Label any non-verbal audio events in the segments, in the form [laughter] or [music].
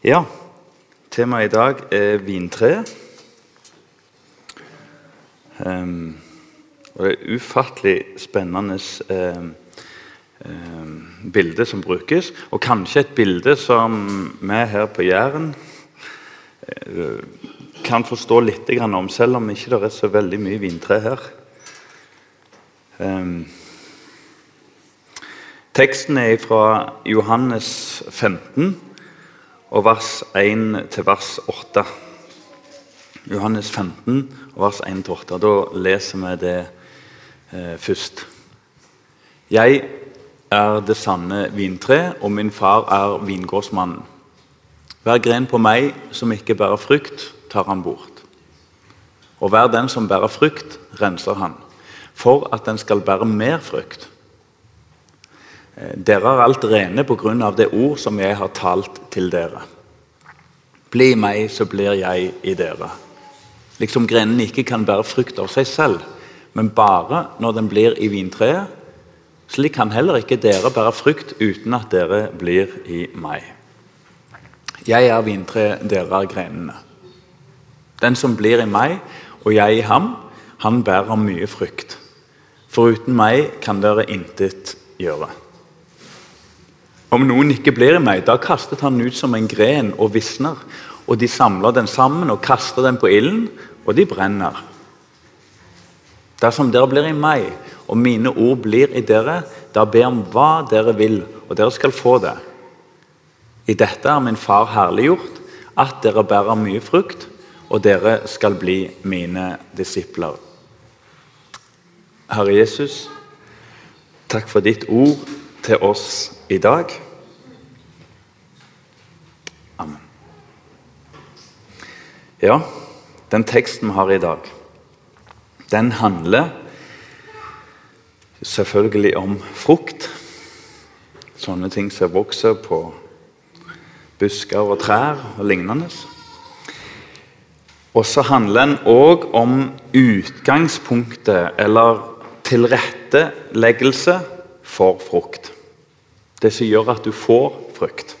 Ja, temaet i dag er vintre. Um, og det er ufattelig spennende um, um, bilde som brukes. Og kanskje et bilde som vi her på Jæren uh, kan forstå litt om, selv om ikke det er så veldig mye vintre her. teksten er fra Johannes 15 og vers 1 til vers 8. Johannes 15, vers 1-8. Da leser vi det eh, først. Jeg er det sanne vintre, og min far er vingårdsmannen. Hver gren på meg som ikke bærer frukt, tar han bort. Og hver den som bærer frukt, renser han, for at den skal bære mer frukt. Eh, dere er alt rene på grunn av det ord som jeg har talt til dere. Bli meg, så blir jeg i dere. Liksom grenen ikke kan bære frukt av seg selv, men bare når den blir i vintreet. Slik kan heller ikke dere bære frukt uten at dere blir i meg. Jeg er vintreet, dere er grenene. Den som blir i meg og jeg i ham, han bærer mye frukt. Foruten meg kan dere intet gjøre. Om noen ikke blir i meg, da kastet han ut som en gren og visner. Og de samler den sammen og kaster den på ilden, og de brenner. Dersom dere blir i meg, og mine ord blir i dere, da ber om hva dere vil, og dere skal få det. I dette er min far herliggjort, at dere bærer mye frukt, og dere skal bli mine disipler. Herre Jesus, takk for ditt ord til oss i dag. Amen. Ja, den teksten vi har i dag, den handler selvfølgelig om frukt. Sånne ting som vokser på busker og trær og lignende. Og så handler den òg om utgangspunktet, eller tilretteleggelse for frukt. Det som gjør at du får frukt.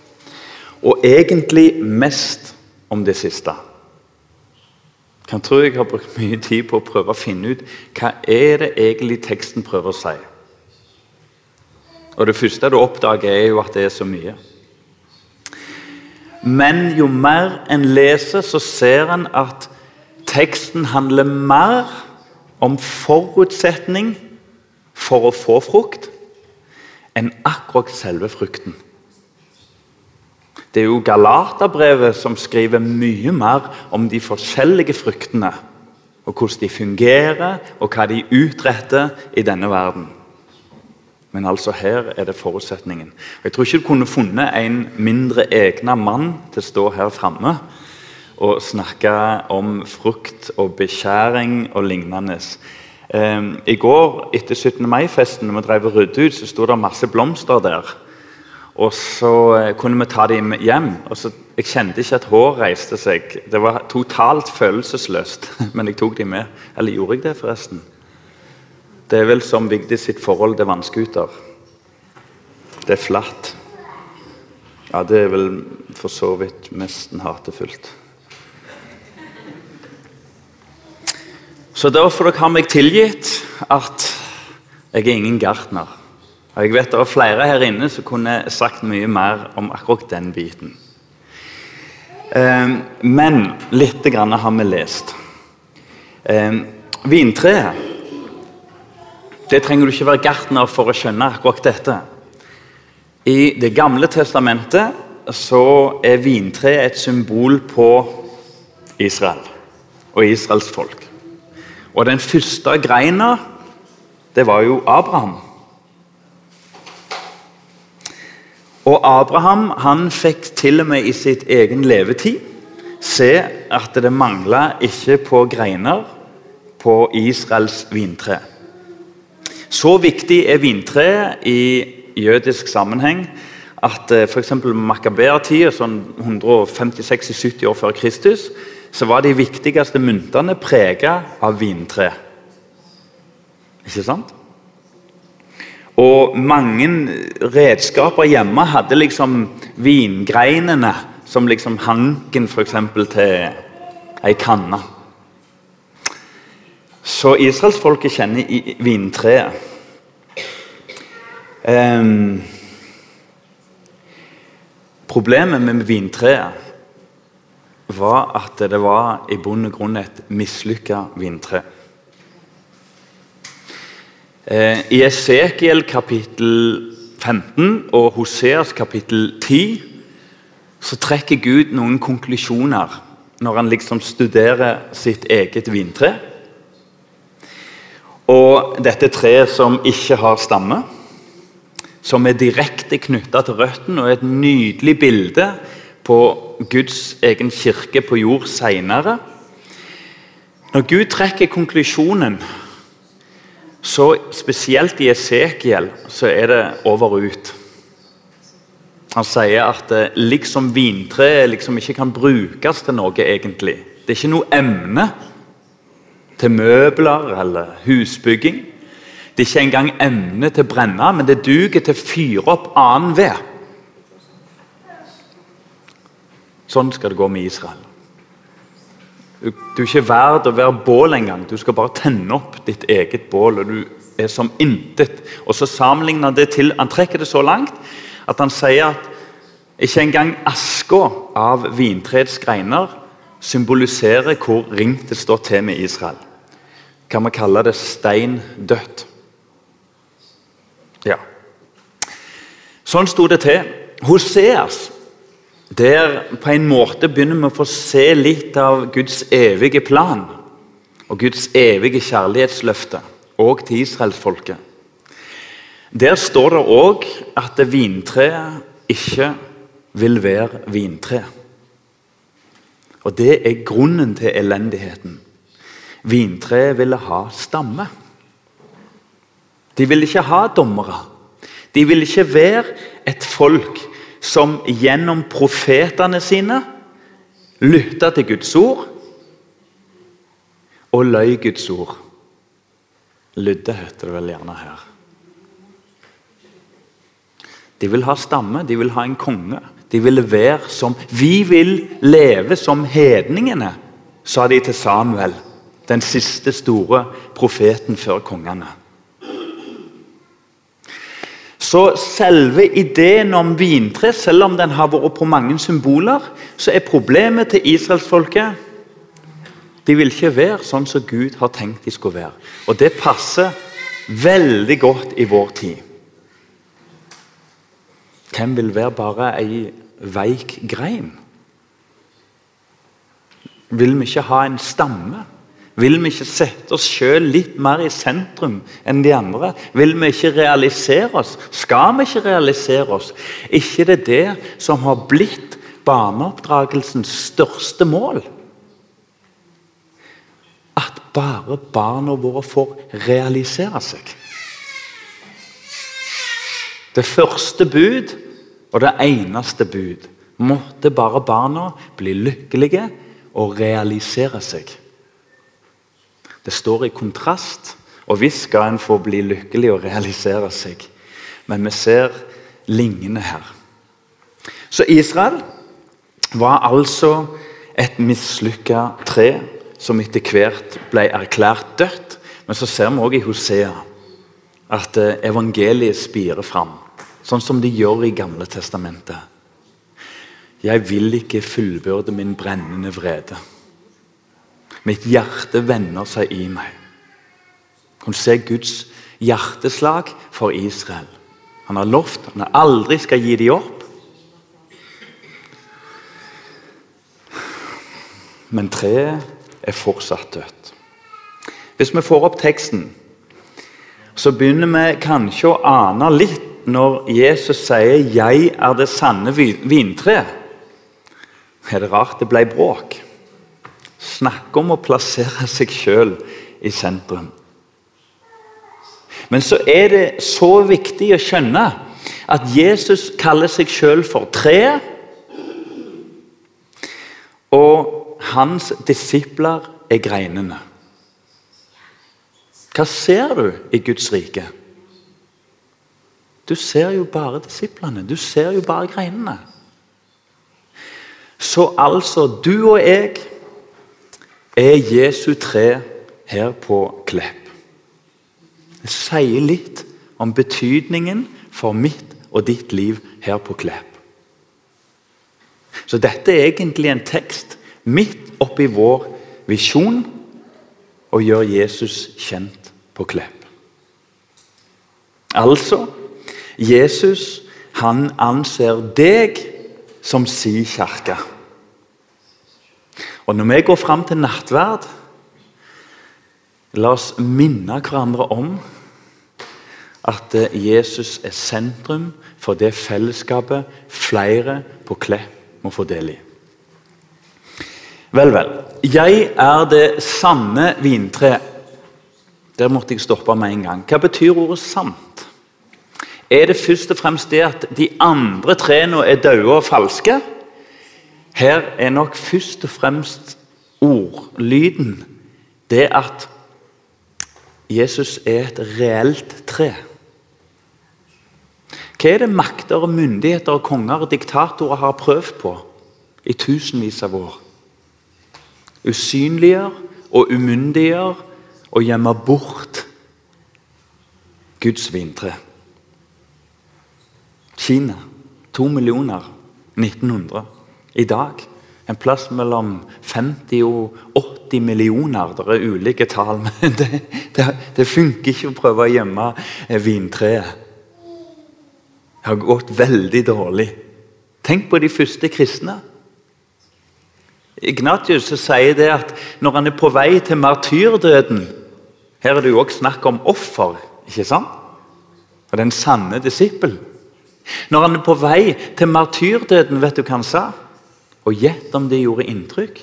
Og egentlig mest om det siste. Jeg tror jeg har brukt mye tid på å prøve å finne ut hva er det egentlig teksten prøver å si. Og Det første du oppdager, er jo at det er så mye. Men jo mer en leser, så ser en at teksten handler mer om forutsetning for å få frukt enn akkurat selve frukten. Det er jo Galaterbrevet som skriver mye mer om de forskjellige fruktene. Og hvordan de fungerer, og hva de utretter i denne verden. Men altså her er det forutsetningen. Jeg tror ikke du kunne funnet en mindre egna mann til å stå her framme og snakke om frukt og beskjæring og lignende. Um, I går etter 17. mai-festen når vi drev og ryddet ut, så sto det masse blomster der. Og så uh, kunne vi ta dem hjem. og så, Jeg kjente ikke at hår reiste seg. Det var totalt følelsesløst, [laughs] men jeg tok dem med. Eller gjorde jeg det, forresten? Det er vel som Vigdis sitt forhold til vannskuter. Det er flatt. Ja, det er vel for så vidt nesten hatefullt. Så da får dere ha meg tilgitt at jeg er ingen gartner. Og jeg vet det er flere her inne som kunne sagt mye mer om akkurat den biten. Ehm, men litt grann har vi lest. Ehm, vintreet Det trenger du ikke være gartner for å skjønne akkurat dette. I Det gamle testamentet så er vintreet et symbol på Israel og Israels folk. Og den første greina, det var jo Abraham. Og Abraham han fikk til og med i sitt egen levetid se at det mangla ikke på greiner på Israels vintre. Så viktig er vintreet i jødisk sammenheng at eh, f.eks. Makabeatida, sånn 156-70 år før Kristus, så var de viktigste myntene prega av vintre. Ikke sant? Og mange redskaper hjemme hadde liksom vingreinene som liksom hanken eksempel, til ei kanne. Så israelsfolket kjenner vintreet. Um, problemet med vintreet var at det var i bunn og grunn et mislykka vintre. Eh, I Esekiel kapittel 15 og Hoseas kapittel 10 så trekker Gud noen konklusjoner når han liksom studerer sitt eget vintre. Og dette treet som ikke har stamme, som er direkte knytta til røttene, og er et nydelig bilde på Guds egen kirke på jord seinere. Når Gud trekker konklusjonen, så spesielt i Esekiel, så er det over og ut. Han sier at det liksom vintreet liksom ikke kan brukes til noe, egentlig. Det er ikke noe emne til møbler eller husbygging. Det er ikke engang emne til å brenne, men det duger til å fyre opp annen ved. Sånn skal det gå med Israel. Du, du er ikke verd å være bål engang. Du skal bare tenne opp ditt eget bål. og du er som intet. Og så sammenligner han det til, han trekker det så langt at han sier at ikke engang aska av vintreets greiner symboliserer hvor ringt det står til med Israel. Kan vi kalle det steindødt? Ja. Sånn sto det til. Hoseas der på en måte begynner vi å få se litt av Guds evige plan og Guds evige kjærlighetsløfte, òg til israelsfolket. Der står det òg at vintreet ikke vil være vintre. Og det er grunnen til elendigheten. Vintreet ville ha stamme. De ville ikke ha dommere. De ville ikke være et folk som gjennom profetene sine lytta til Guds ord og løy Guds ord. Lydde heter det vel gjerne her. De vil ha stamme, de vil ha en konge. De vil være som Vi vil leve som hedningene, sa de til Samuel, den siste store profeten før kongene. Så selve ideen om vintre, selv om den har vært på mange symboler, så er problemet til israelsfolket De vil ikke være sånn som Gud har tenkt de skulle være. Og det passer veldig godt i vår tid. Hvem vil være bare ei veik grein? Vil vi ikke ha en stamme? Vil vi ikke sette oss sjøl litt mer i sentrum enn de andre? Vil vi ikke realisere oss? Skal vi ikke realisere oss? ikke det er det som har blitt barneoppdragelsens største mål? At bare barna våre får realisere seg. Det første bud og det eneste bud måtte bare barna bli lykkelige og realisere seg. Det står i kontrast. Og visst skal en få bli lykkelig og realisere seg, men vi ser lignende her. Så Israel var altså et mislykka tre som etter hvert ble erklært dødt. Men så ser vi også i Hosea at eh, evangeliet spirer fram, sånn som de gjør i Gamle testamentet. Jeg vil ikke fullbyrde min brennende vrede. Mitt hjerte vender seg i meg. Hun ser se Guds hjerteslag for Israel? Han har lovt han aldri skal gi dem opp. Men treet er fortsatt dødt. Hvis vi får opp teksten, så begynner vi kanskje å ane litt når Jesus sier 'Jeg er det sanne vintre'. Er det rart det ble bråk? Snakke om å plassere seg sjøl i sentrum. Men så er det så viktig å skjønne at Jesus kaller seg sjøl for treet. Og hans disipler er greinene. Hva ser du i Guds rike? Du ser jo bare disiplene. Du ser jo bare greinene. Så altså, du og jeg er Jesu tre her på Klepp. Det sier litt om betydningen for mitt og ditt liv her på Klepp. Så dette er egentlig en tekst midt oppi vår visjon å gjøre Jesus kjent på Klepp. Altså Jesus han anser deg som si kirke. Og når vi går fram til nattverd, la oss minne hverandre om at Jesus er sentrum for det fellesskapet flere på Klepp må få del i. Vel, vel. Jeg er det sanne vintre. Der måtte jeg stoppe med en gang. Hva betyr ordet 'sant'? Er det først og fremst det at de andre trærne er døde og falske? Her er nok først og fremst ordlyden det at Jesus er et reelt tre. Hva er det makter, og myndigheter, og konger og diktatorer har prøvd på i tusenvis av år? Usynliggjør og umyndiggjør og gjemmer bort Guds vintre. Kina to millioner 1900. I dag en plass mellom 50 og 80 millioner. Det er ulike tall, [laughs] men det, det, det funker ikke å prøve å gjemme vintreet. Det har gått veldig dårlig. Tenk på de første kristne. Ignatius sier det at når han er på vei til martyrdøden Her er det jo også snakk om offer, ikke sant? Og den sanne disippel. Når han er på vei til martyrdøden, vet du hva han sa? Og gjett om det gjorde inntrykk.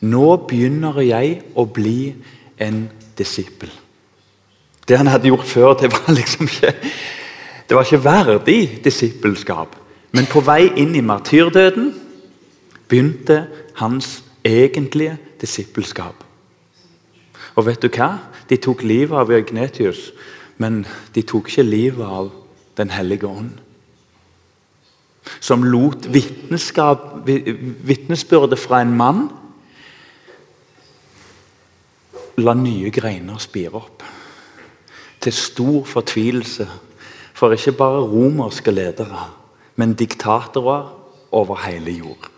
Nå begynner jeg å bli en disippel. Det han hadde gjort før, det var [laughs] liksom ikke det var ikke verdig disippelskap. Men på vei inn i martyrdøden begynte hans egentlige disippelskap. Og vet du hva? De tok livet av Ignetius, men de tok ikke livet av Den hellige ånd. Som lot vitnesbyrdet fra en mann la nye greiner spire opp. Til stor fortvilelse for ikke bare romerske ledere, men diktatorer over hele jord.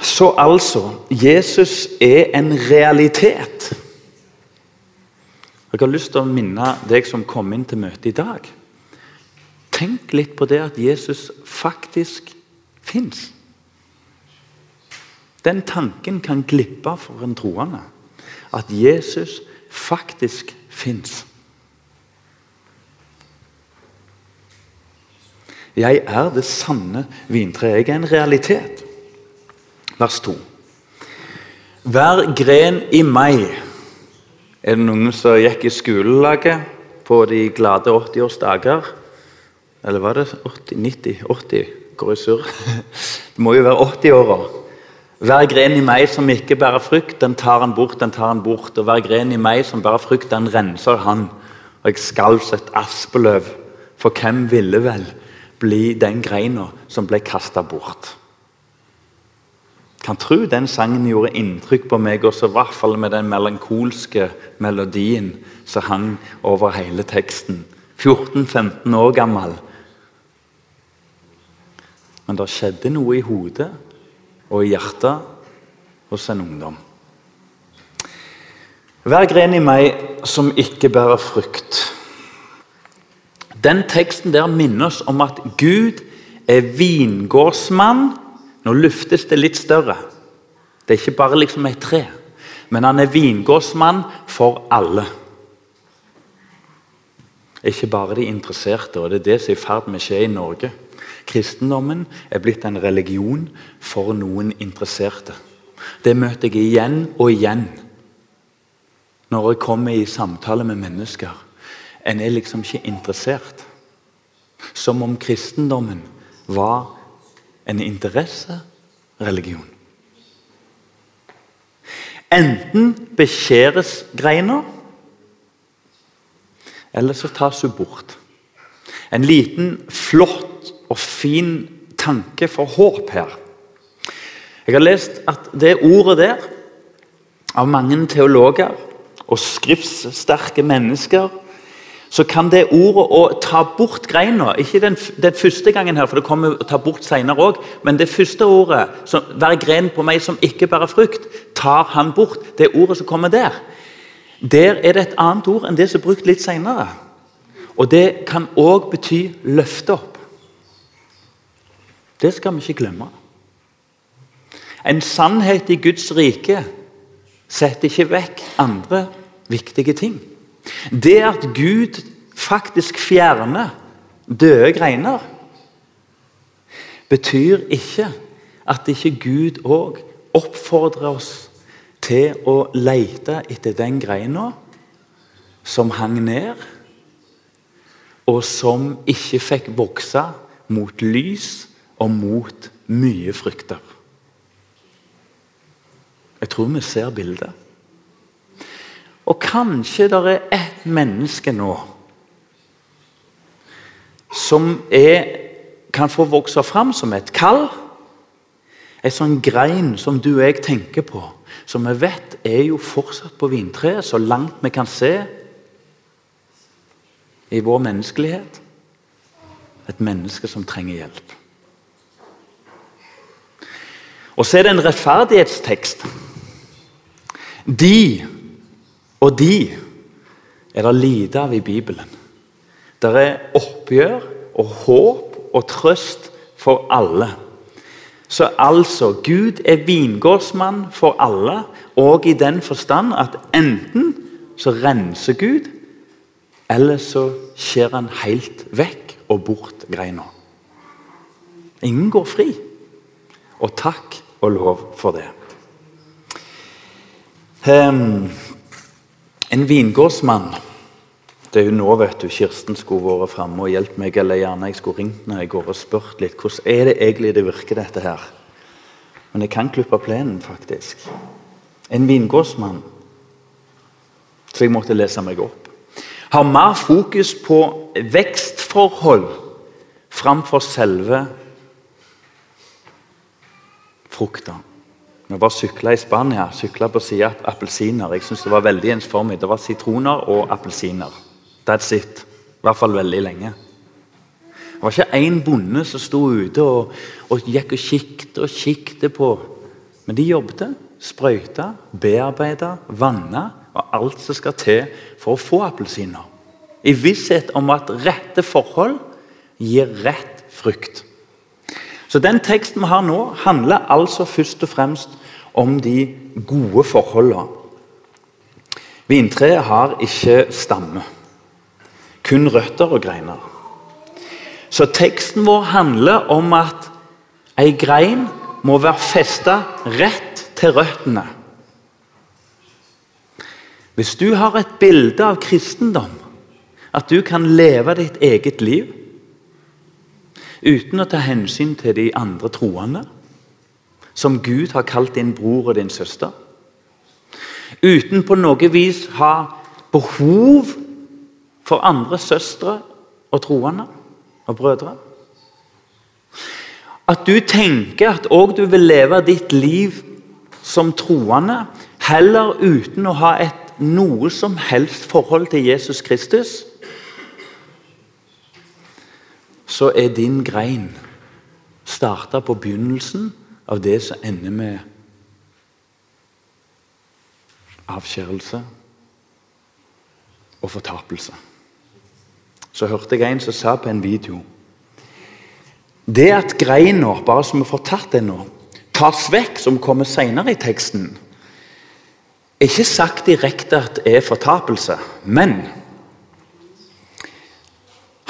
Så altså Jesus er en realitet. Jeg har lyst til å minne deg som kom inn til møtet i dag. Tenk litt på det at Jesus faktisk fins. Den tanken kan glippe for en troende. At Jesus faktisk fins. 'Jeg er det sanne vintreet'. Jeg er en realitet. Vers 2. Hver gren i meg Er det noen som gikk i skolelaget på de glade 80-års dager? Eller var det 80, 90, 80? Går i surr? [laughs] Det må jo være 80-åra. Hver gren i meg som ikke bærer frukt, den tar han bort, den tar han bort. Og hver gren i meg som bærer frukt, den renser han. Og jeg skalv som et aspeløv. For hvem ville vel bli den greina som ble kasta bort. Kan tro den sangen gjorde inntrykk på meg, også i hvert fall med den melankolske melodien som hang over hele teksten. 14-15 år gammel. Men det skjedde noe i hodet og i hjertet hos en ungdom. Hver gren i meg som ikke bærer frukt den teksten der minner oss om at Gud er vingårdsmann. Nå luftes det litt større. Det er ikke bare liksom et tre. Men han er vingårdsmann for alle. Ikke bare de interesserte, og det er det som er i ferd med å skje i Norge. Kristendommen er blitt en religion for noen interesserte. Det møter jeg igjen og igjen når jeg kommer i samtale med mennesker. En er liksom ikke interessert. Som om kristendommen var en interessereligion. Enten beskjæres greina, eller så tas hun bort. En liten, flott og fin tanke for håp her. Jeg har lest at det ordet der, av mange teologer og skriftssterke mennesker, så kan det ordet å ta bort greina Ikke den, den, første gangen, her, for det kommer å ta bort senere òg, men det første ordet, som, 'hver gren på meg som ikke bærer frukt', tar han bort. Det ordet som kommer der. Der er det et annet ord enn det som er brukt litt senere. Og det kan òg bety 'løfte opp'. Det skal vi ikke glemme. En sannhet i Guds rike setter ikke vekk andre viktige ting. Det at Gud faktisk fjerner døde greiner, betyr ikke at ikke Gud òg oppfordrer oss til å lete etter den greina som hang ned, og som ikke fikk vokse mot lys og mot mye frykter. Jeg tror vi ser bildet. Og kanskje det er ett menneske nå som er, kan få vokse fram som et kall. En sånn grein som du og jeg tenker på, som vi vet er jo fortsatt på vintreet, så langt vi kan se i vår menneskelighet. Et menneske som trenger hjelp. Og så er det en rettferdighetstekst. De og de er det lite av i Bibelen. Det er oppgjør og håp og trøst for alle. Så altså, Gud er vingårdsmann for alle, og i den forstand at enten så renser Gud, eller så skjer han helt vekk og bort greina. Ingen går fri. Og takk og lov for det. Um, en vingårdsmann det er jo nå vet du, Kirsten skulle vært framme og hjulpet meg, eller gjerne jeg skulle ringt når jeg går og spurt litt. Hvordan er det egentlig det virker, dette her? Men jeg kan klippe plenen, faktisk. En vingårdsmann, så jeg måtte lese meg opp, har mer fokus på vekstforhold framfor selve frukta. Vi var sykla i Spania, sykla på sida av appelsiner. Jeg synes det var veldig ensformig. Det var sitroner og appelsiner. That's it. I hvert fall veldig lenge. Det var ikke én bonde som sto ute og, og gikk og kikket og kikket på. Men de jobbet, sprøyta, bearbeida, vanna og alt som skal til for å få appelsiner. I visshet om at rette forhold gir rett frukt. Så Den teksten vi har nå, handler altså først og fremst om de gode forholdene. Vintreet har ikke stamme, kun røtter og greiner. Så teksten vår handler om at ei grein må være festa rett til røttene. Hvis du har et bilde av kristendom, at du kan leve ditt eget liv uten å ta hensyn til de andre troende som Gud har kalt din bror og din søster. Uten på noe vis ha behov for andre søstre og troende og brødre. At du tenker at òg du vil leve ditt liv som troende, heller uten å ha et noe som helst forhold til Jesus Kristus, så er din grein starta på begynnelsen av det som ender med avskjærelse og fortapelse. Så hørte jeg en som sa på en video Det at greina, bare som vi får tatt det nå, tas vekk, som kommer senere i teksten, er ikke sagt direkte at det er fortapelse, men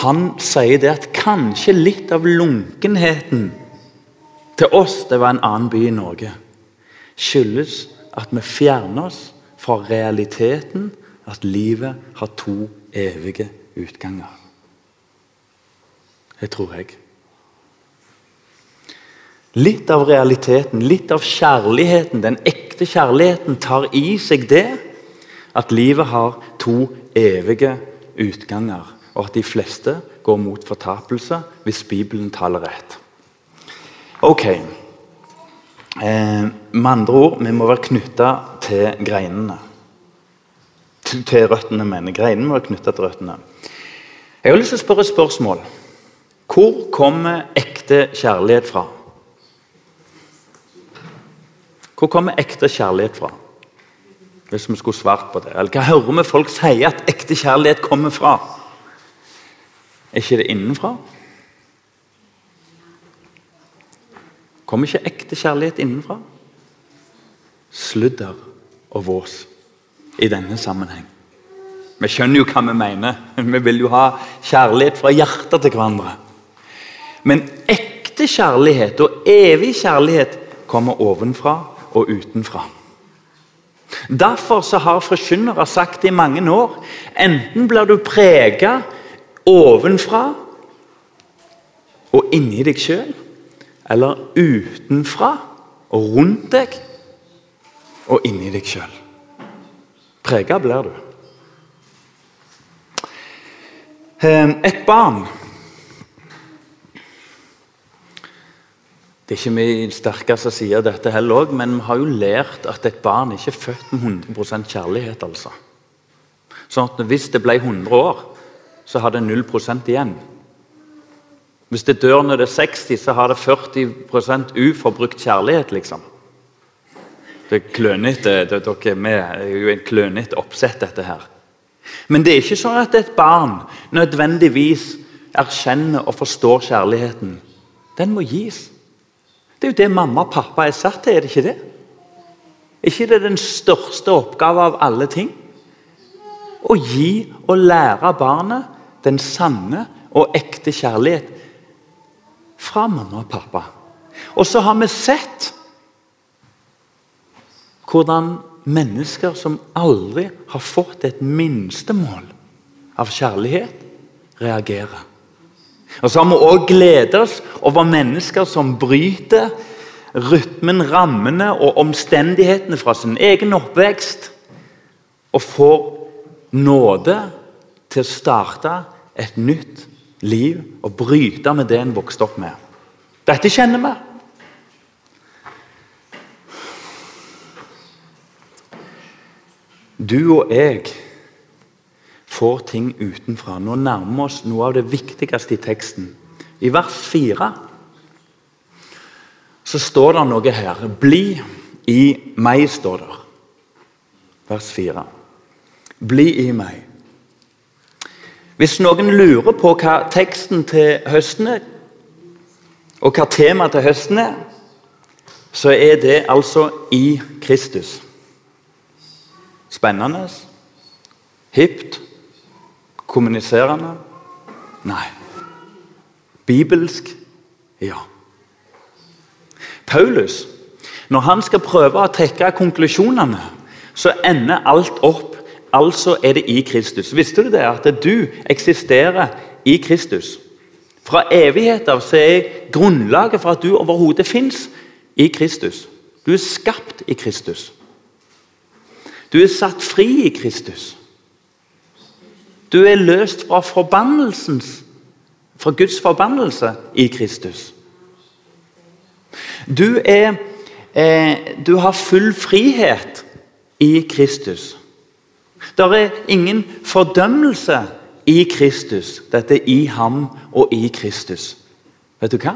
han sier det at kanskje litt av lunkenheten til oss det var en annen by i Norge, skyldes at vi fjerner oss fra realiteten at livet har to evige utganger. Det tror jeg. Litt av realiteten, litt av kjærligheten, den ekte kjærligheten, tar i seg det at livet har to evige utganger, og at de fleste går mot fortapelse hvis Bibelen taler rett. Ok. Eh, med andre ord, vi må være knytta til greinene. Til, til røttene, mener Greinene må være knytta til røttene. Jeg har lyst til å spørre et spørsmål. Hvor kommer ekte kjærlighet fra? Hvor kommer ekte kjærlighet fra? Hvis vi skulle svart på det. Eller hva hører vi folk si at ekte kjærlighet kommer fra? Er ikke det innenfra? Kommer ikke ekte kjærlighet innenfra? Sludder og vås i denne sammenheng. Vi skjønner jo hva vi mener. Vi vil jo ha kjærlighet fra hjertet til hverandre. Men ekte kjærlighet og evig kjærlighet kommer ovenfra og utenfra. Derfor har forkynnere sagt i mange år enten blir du prega ovenfra og inni deg sjøl, eller utenfra og rundt deg og inni deg sjøl. Prega blir du. Ehm, et barn Det er ikke min sterkeste side, dette heller også, men vi har jo lært at et barn ikke er født med 100 kjærlighet. altså. Sånn at Hvis det ble 100 år, så har det 0 igjen. Hvis det dør når det er 60, så har det 40% uforbrukt kjærlighet. liksom. Det er klønete, det, dere med, er jo en klønete oppsett, dette her. Men det er ikke sånn at et barn nødvendigvis erkjenner og forstår kjærligheten. Den må gis. Det er jo det mamma og pappa er satt til, er det ikke det? Er ikke det den største oppgave av alle ting? Å gi og lære barnet den sanne og ekte kjærlighet fra mamma og pappa. Og så har vi sett hvordan mennesker som aldri har fått et minstemål av kjærlighet, reagerer. Og så har vi òg gledet oss over mennesker som bryter rytmen, rammene og omstendighetene fra sin egen oppvekst, og får nåde til å starte et nytt liv og bryte med det en vokste opp med. Dette kjenner vi. Du og jeg får ting utenfra. Nå nærmer vi oss noe av det viktigste i teksten. I vers 4 så står det noe her. Bli i meg, står det. Vers 4. Bli i meg. Hvis noen lurer på hva teksten til høsten er, og hva temaet til høsten er, så er det altså i Kristus. Spennende, hipt, kommuniserende? Nei. Bibelsk? Ja. Paulus, når han skal prøve å trekke konklusjonene, så ender alt opp Altså er det i Kristus. Visste du det? At du eksisterer i Kristus. Fra evighet av så er grunnlaget for at du overhodet fins, i Kristus. Du er skapt i Kristus. Du er satt fri i Kristus. Du er løst fra forbannelsens fra Guds forbannelse i Kristus. Du, er, eh, du har full frihet i Kristus. Det er ingen fordømmelse i Kristus. Dette er i ham og i Kristus. Vet du hva?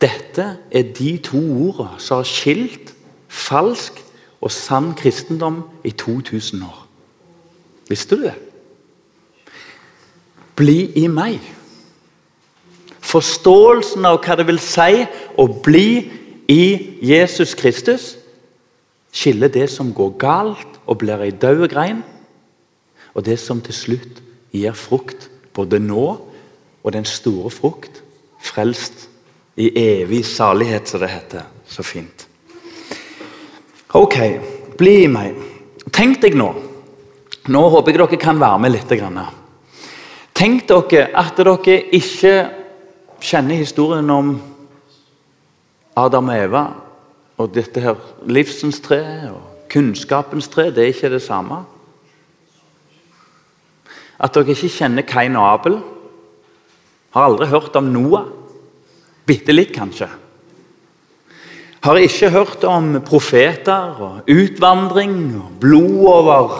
Dette er de to ordene som har skilt falsk og sann kristendom i 2000 år. Visste du det? Bli i meg. Forståelsen av hva det vil si å bli i Jesus Kristus, skiller det som går galt, og blir ei død grein. Og det som til slutt gir frukt, både nå og den store frukt, frelst i evig salighet, som det heter. Så fint. Ok, bli i meg. Tenk deg nå Nå håper jeg dere kan være med litt. Tenk dere at dere ikke kjenner historien om Adam og Eva og dette her livsens tre og Kunnskapens tre det er ikke det samme. At dere ikke kjenner Kain og Abel. Har aldri hørt om Noah. Bitte litt, kanskje. Har ikke hørt om profeter og utvandring og blod over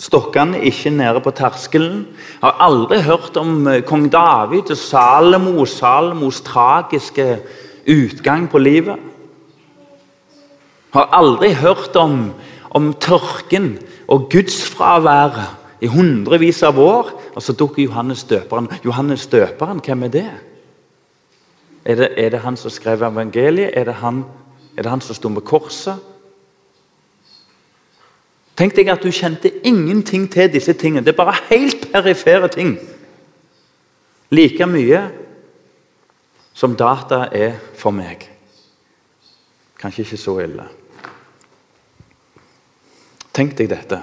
stokkene, ikke nede på terskelen. Har aldri hørt om eh, kong David og Salomo, Salomos tragiske utgang på livet. Har aldri hørt om, om tørken og gudsfraværet i hundrevis av år. Og så dukker Johannes døperen. Johannes døperen, hvem er det? Er det, er det han som skrev evangeliet? Er det han, er det han som sto med korset? Tenk deg at du kjente ingenting til disse tingene. Det er bare helt perifere ting. Like mye som data er for meg. Kanskje ikke så ille. Tenk deg dette.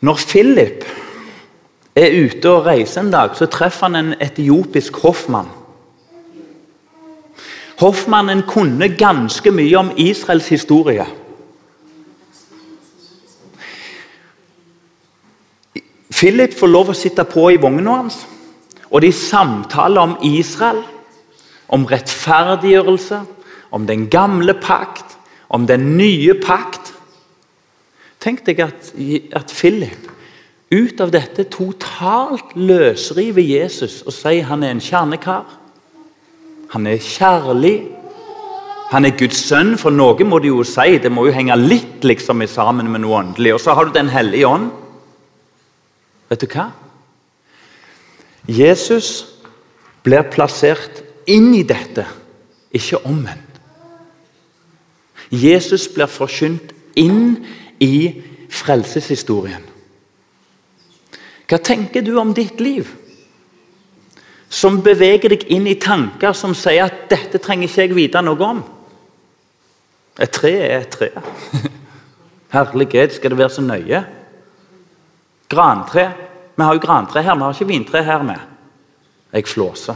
Når Philip er ute og reiser en dag, så treffer han en etiopisk hoffmann. Hoffmannen kunne ganske mye om Israels historie. Philip får lov å sitte på i vogna hans, og de samtaler om Israel, om rettferdiggjørelse, om den gamle pakt, om den nye pakt. Tenk deg at, at Philip ut av dette totalt løsriver Jesus og sier han er en kjernekar. Han er kjærlig. Han er Guds sønn, for noe må du jo si. Det må jo henge litt liksom sammen med noe åndelig. Og så har du Den hellige ånd. Vet du hva? Jesus blir plassert inn i dette, ikke omvendt. Jesus blir forkynt inn i frelseshistorien. Hva tenker du om ditt liv? Som beveger deg inn i tanker som sier at 'dette trenger ikke jeg vite noe om'. Et tre er et tre. [laughs] Herlighet, skal det være så nøye? Grantre. Vi har jo grantre her, vi har ikke vintre her med. Jeg flåser.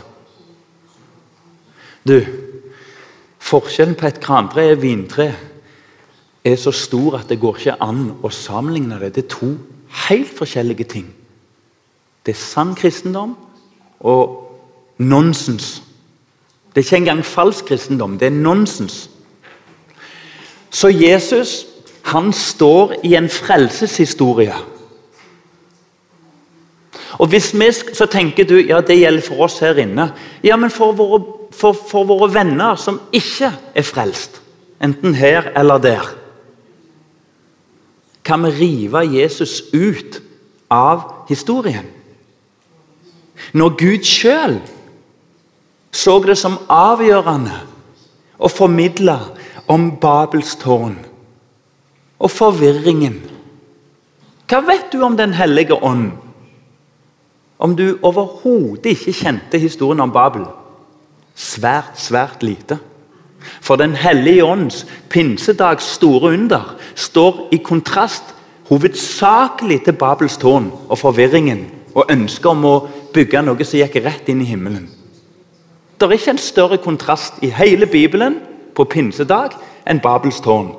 Du, forskjellen på et grantre og vintre er så stor at det går ikke an å sammenligne det. Det er to helt forskjellige ting. Det er sann kristendom og nonsens. Det er ikke engang falsk kristendom, det er nonsens. Så Jesus han står i en frelseshistorie. Og hvis vi, Så tenker du ja, det gjelder for oss her inne. Ja, men for våre, for, for våre venner som ikke er frelst, enten her eller der kan vi rive Jesus ut av historien. Når Gud sjøl så det som avgjørende å formidle om Babels tårn og forvirringen. Hva vet du om Den hellige ånd? Om du overhodet ikke kjente historien om Babel? Svært, svært lite. For Den hellige ånds pinsedags store under står i kontrast hovedsakelig til Babels tårn og forvirringen og ønsket om å bygge noe som gikk rett inn i himmelen. Det er ikke en større kontrast i hele Bibelen på pinsedag enn Babels tårn.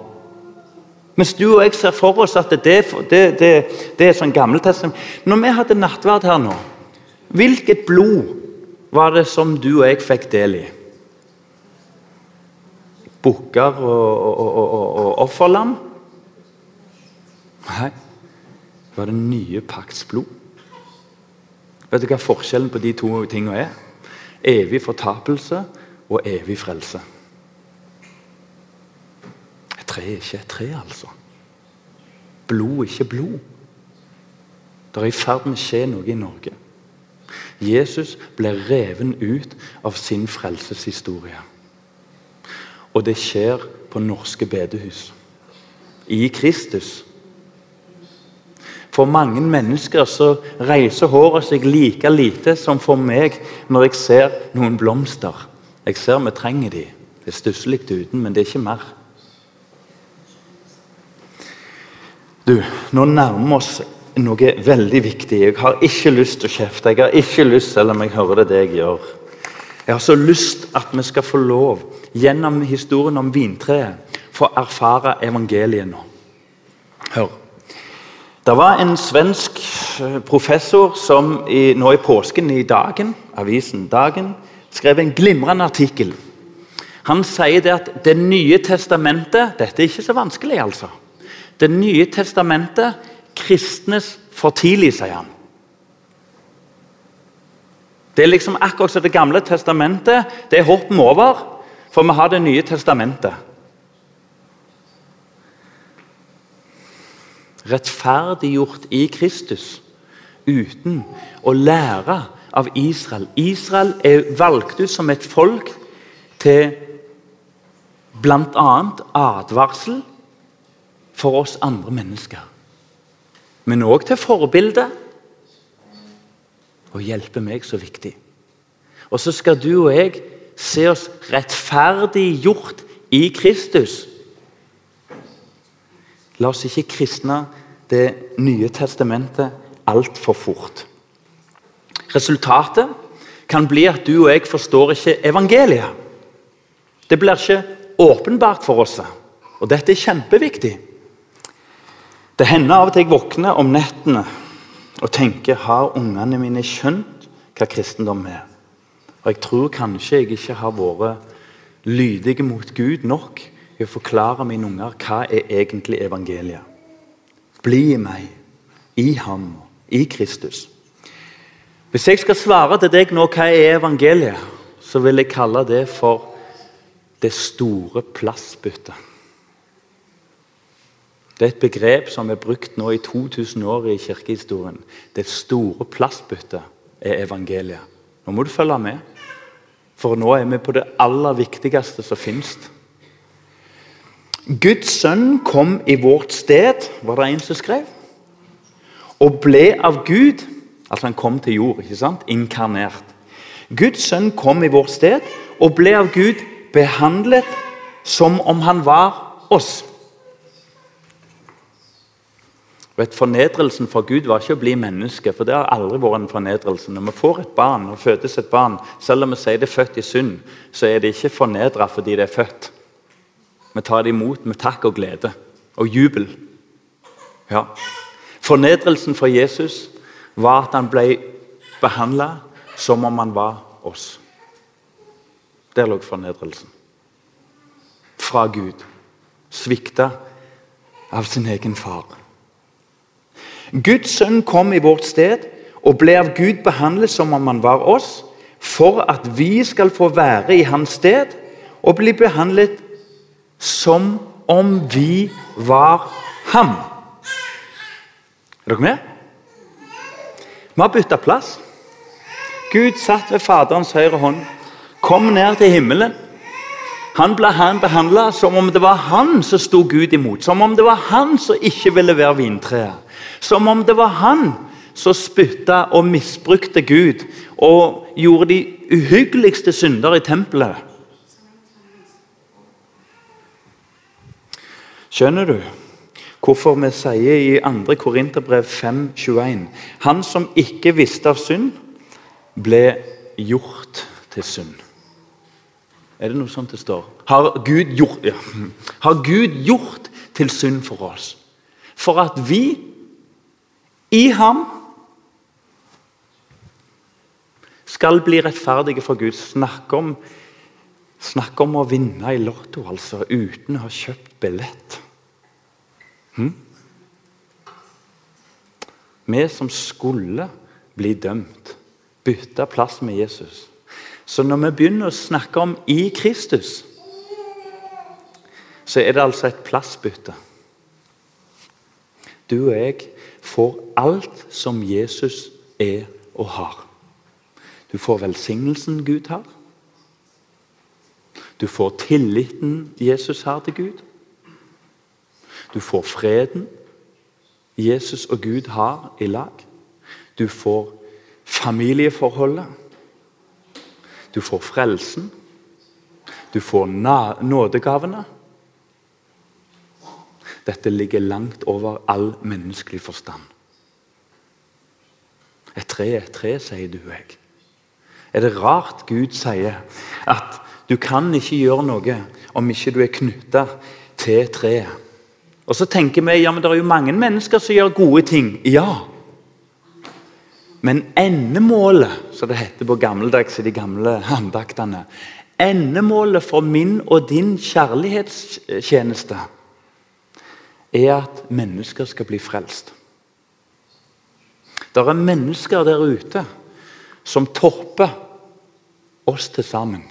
Mens du og jeg ser for oss at det, det, det, det er sånn gammeltestament Når vi hadde nattverd her nå, hvilket blod var det som du og jeg fikk del i? Bukker og, og, og, og offerlam? Nei, det var den nye pakts blod. Vet du hva forskjellen på de to tingene er? Evig fortapelse og evig frelse. Et tre er ikke et tre, altså. Blod, er ikke blod. Det er i ferd med å skje noe i Norge. Jesus ble reven ut av sin frelseshistorie. Og det skjer på norske bedehus. I Kristus for mange mennesker så reiser håret seg like lite som for meg når jeg ser noen blomster. Jeg ser vi trenger de. Det er stusslig uten, men det er ikke mer. Du, nå nærmer vi oss noe veldig viktig. Jeg har ikke lyst til å kjefte. Jeg har ikke lyst, selv om jeg hører det, det jeg gjør. Jeg har så lyst at vi skal få lov, gjennom historien om vintreet, få erfare evangeliet nå. Hør. Det var en svensk eh, professor som i, nå i påsken i Dagen, avisen Dagen skrev en glimrende artikkel. Han sier det at Det nye testamentet Dette er ikke så vanskelig, altså. Det nye testamentet kristnes for tidlig, sier han. Det er liksom akkurat som Det gamle testamentet. Det er hoppen over, for vi har Det nye testamentet. Rettferdiggjort i Kristus uten å lære av Israel. Israel er valgt ut som et folk til bl.a. advarsel for oss andre mennesker. Men òg til forbilde. Og hjelpe meg så viktig. Og så skal du og jeg se oss rettferdiggjort i Kristus. La oss ikke kristne Det nye testamentet altfor fort. Resultatet kan bli at du og jeg forstår ikke evangeliet. Det blir ikke åpenbart for oss. Og dette er kjempeviktig. Det hender av og til jeg våkner om nettene og tenker har ungene mine skjønt hva kristendom er. Og Jeg tror kanskje jeg ikke har vært lydig mot Gud nok i å forklare mine unger hva er egentlig evangeliet. Bli i meg, i ham, i Kristus. Hvis jeg skal svare til deg nå hva er evangeliet, så vil jeg kalle det for det store plassbyttet. Det er et begrep som er brukt nå i 2000 år i kirkehistorien. Det store plassbyttet er evangeliet. Nå må du følge med, for nå er vi på det aller viktigste som fins. Guds sønn kom i vårt sted, var det en som skrev, og ble av Gud Altså Han kom til jord, ikke sant? inkarnert. Guds sønn kom i vårt sted og ble av Gud behandlet som om han var oss. Vet, Fornedrelsen for Gud var ikke å bli menneske, for det har aldri vært en fornedrelse. Når vi får et barn, og fødes et barn, selv om vi sier det er født i synd, så er det ikke fornedra fordi det er født. Vi tar det imot med takk og glede og jubel. Ja. Fornedrelsen for Jesus var at han ble behandla som om han var oss. Der lå fornedrelsen. Fra Gud. Svikta av sin egen far. Guds sønn kom i vårt sted og ble av Gud behandlet som om han var oss, for at vi skal få være i hans sted og bli behandlet som om vi var ham. Er dere med? Vi har bytta plass. Gud satt ved Faderens høyre hånd, kom ned til himmelen. Han ble han behandla som om det var han som sto Gud imot. Som om det var han som ikke ville være vintreet. Som om det var han som spytta og misbrukte Gud og gjorde de uhyggeligste synder i tempelet. Skjønner du? Hvorfor vi sier i 2. Korinterbrev 5,21 Han som ikke visste av synd, ble gjort til synd. Er det noe sånt det står? Har Gud gjort, ja. Har Gud gjort til synd for oss? For at vi i ham skal bli rettferdige for Gud. Snakk om, snakk om å vinne i Lotto altså, uten å ha kjøpt billett. Hm? Vi som skulle bli dømt, bytte plass med Jesus. Så når vi begynner å snakke om i Kristus, så er det altså et plassbytte. Du og jeg får alt som Jesus er og har. Du får velsignelsen Gud har. Du får tilliten Jesus har til Gud. Du får freden Jesus og Gud har i lag. Du får familieforholdet. Du får frelsen. Du får nådegavene. Dette ligger langt over all menneskelig forstand. Et tre er et tre, sier du og jeg. Er det rart Gud sier at du kan ikke gjøre noe om ikke du er knytta til treet? Og så tenker vi ja, men det er jo mange mennesker som gjør gode ting. Ja. Men endemålet, som det heter på gammeldags i de gamle andaktene Endemålet for min og din kjærlighetstjeneste er at mennesker skal bli frelst. Det er mennesker der ute som topper oss til sammen.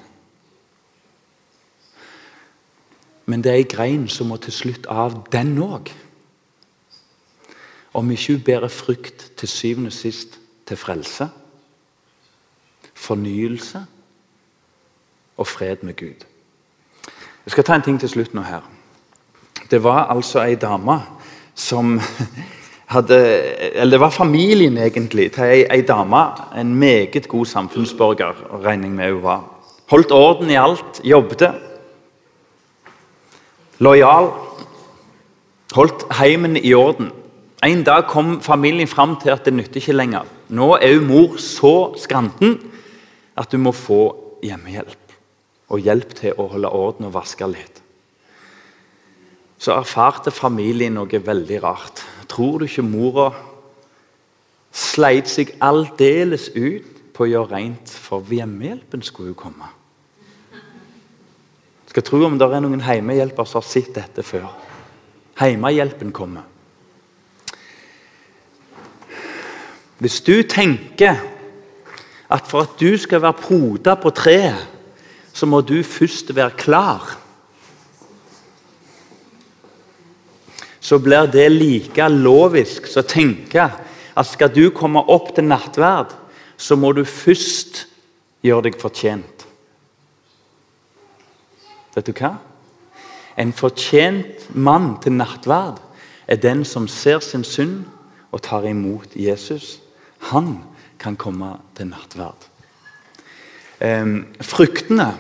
Men det er ei grein som må til slutt av, den òg. Om ikke hun bærer frykt til syvende og sist til frelse, fornyelse og fred med Gud. Jeg skal ta en ting til slutt nå her. Det var altså ei dame som [laughs] hadde Eller det var familien egentlig til ei, ei dame. En meget god samfunnsborger, regning med hun var. Holdt orden i alt, jobbet. Lojal. Holdt heimen i orden. En dag kom familien fram til at det nytter ikke lenger. Nå er hun mor så skranten at hun må få hjemmehjelp. Og hjelp til å holde orden og vaske litt. Så erfarte familien noe veldig rart. Tror du ikke mora sleit seg aldeles ut på å gjøre rent for hjemmehjelpen skulle jo komme? Skal tro om det er noen hjemmehjelper som har sett dette før. Hjemmehjelpen kommer. Hvis du tenker at for at du skal være poda på treet, så må du først være klar. Så blir det like lovisk som å tenke at skal du komme opp til nattverd, så må du først gjøre deg fortjent. Vet du hva? En fortjent mann til nattverd er den som ser sin synd og tar imot Jesus. Han kan komme til nattverd. Um, fruktene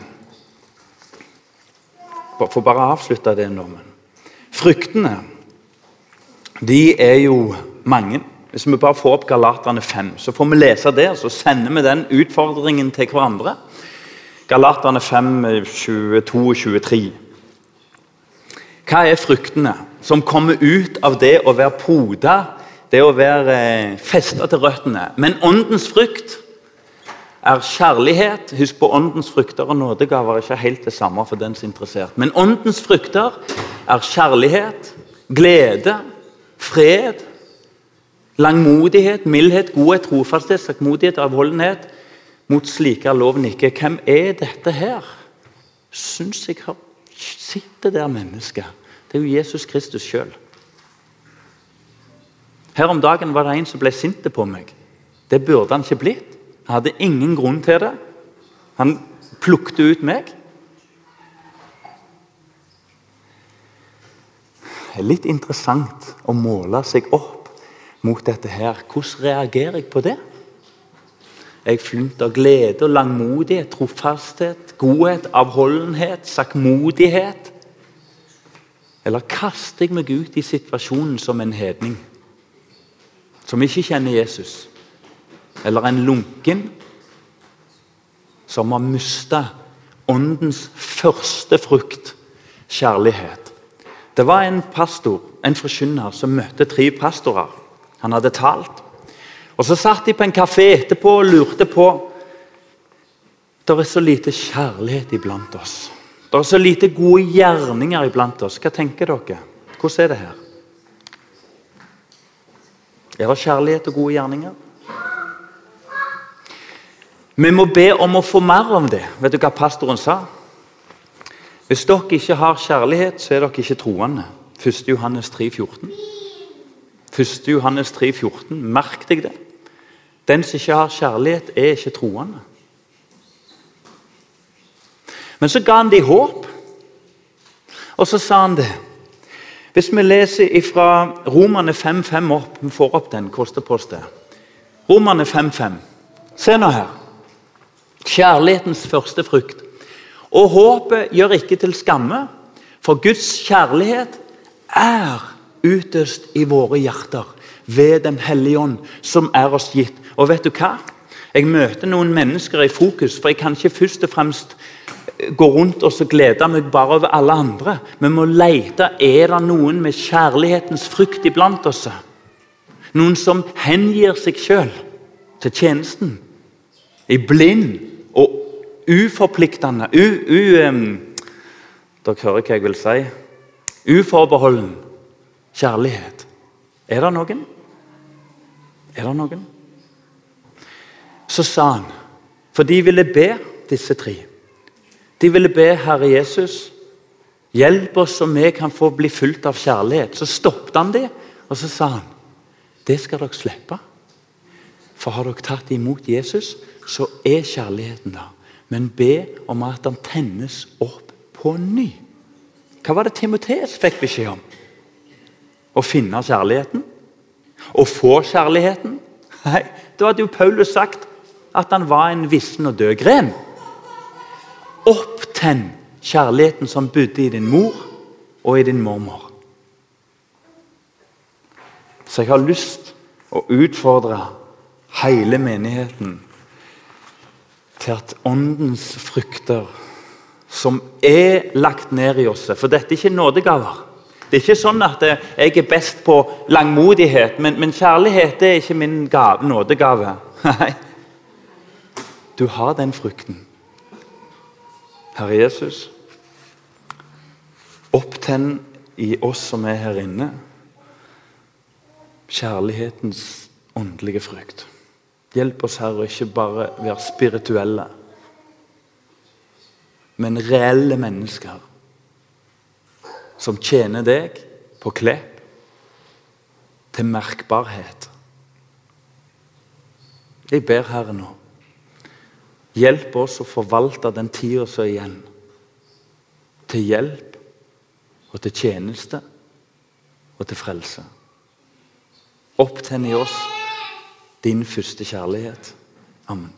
For bare å avslutte den dommen. Fruktene de er jo mange. Hvis vi bare får opp Galaterne 5, så får vi lese det, og så sender vi den utfordringen til hverandre. Galaterne 5, 22 og 23. Hva er fruktene som kommer ut av det å være poda, det å være eh, festa til røttene? Men åndens frukt er kjærlighet. Husk på åndens frukter og nådegaver er ikke helt det samme for den som er interessert. Men åndens frukter er kjærlighet, glede, fred, langmodighet, mildhet, godhet, trofasthet, saktmodighet, avholdenhet. Mot slike er loven ikke. Hvem er dette her? Syns jeg har Sitter der mennesket. Det er jo Jesus Kristus sjøl. Her om dagen var det en som ble sint på meg. Det burde han ikke blitt. Han hadde ingen grunn til det. Han plukket ut meg. Det er litt interessant å måle seg opp mot dette her. Hvordan reagerer jeg på det? Jeg flynt av glede og langmodighet, trofasthet, godhet, avholdenhet, sakkmodighet? Eller kaster jeg meg ut i situasjonen som en hedning som ikke kjenner Jesus? Eller en lunken som har mista åndens første frukt kjærlighet? Det var en pastor, en forkynner, som møtte tre pastorer. Han hadde talt. Og Så satt de på en kafé etterpå og lurte på Det er så lite kjærlighet iblant oss. Det er så lite gode gjerninger iblant oss. Hva tenker dere? Hvordan er det her? Er det kjærlighet og gode gjerninger? Vi må be om å få mer av det. Vet du hva pastoren sa? Hvis dere ikke har kjærlighet, så er dere ikke troende. 1. Johannes 3, 14. 1. Johannes 3, 14. Merk deg det. Den som ikke har kjærlighet, er ikke troende. Men så ga han dem håp, og så sa han det. Hvis vi leser fra Romane 5,5 opp Vi får opp den kostepost der. Romane 5,5. Se nå her. Kjærlighetens første frukt. Og håpet gjør ikke til skamme, for Guds kjærlighet er utøst i våre hjerter ved Den hellige ånd, som er oss gitt. Og vet du hva? Jeg møter noen mennesker i fokus, for jeg kan ikke først og fremst eh, gå rundt og glede meg bare over alle andre. Vi må lete er det noen med kjærlighetens frukt iblant oss. Noen som hengir seg sjøl til tjenesten. I blind uforpliktende u, u, um, Dere hører hva jeg vil si. Uforbeholden kjærlighet. Er det noen? Er det noen? Så sa han For de ville be, disse tre. De ville be Herre Jesus hjelp oss så vi kan få bli fulgt av kjærlighet. Så stoppet han det, og så sa han det skal dere slippe. For har dere tatt imot Jesus, så er kjærligheten der. Men be om at han tennes opp på ny. Hva var det Timoteus fikk beskjed om? Å finne kjærligheten? Å få kjærligheten? Nei, da hadde jo Paulus sagt at han var en vissen og død gren. Opptenn kjærligheten som bodde i din mor og i din mormor. Så jeg har lyst å utfordre hele menigheten til at åndens frukter, som er lagt ned i oss For dette er ikke nådegaver. Det er ikke sånn at jeg er best på langmodighet, men, men kjærlighet er ikke min gave, nådegave. [laughs] Nei. Du har den frukten. Herre Jesus, opptenn i oss som er her inne, kjærlighetens åndelige frukt. Hjelp oss, Herre, ikke bare være spirituelle, men reelle mennesker som tjener deg på Klepp til merkbarhet. Jeg ber Herre nå. Hjelp oss å forvalte den tida som er igjen, til hjelp og til tjeneste og til frelse. Opptenn i oss din første kjærlighet. Amen.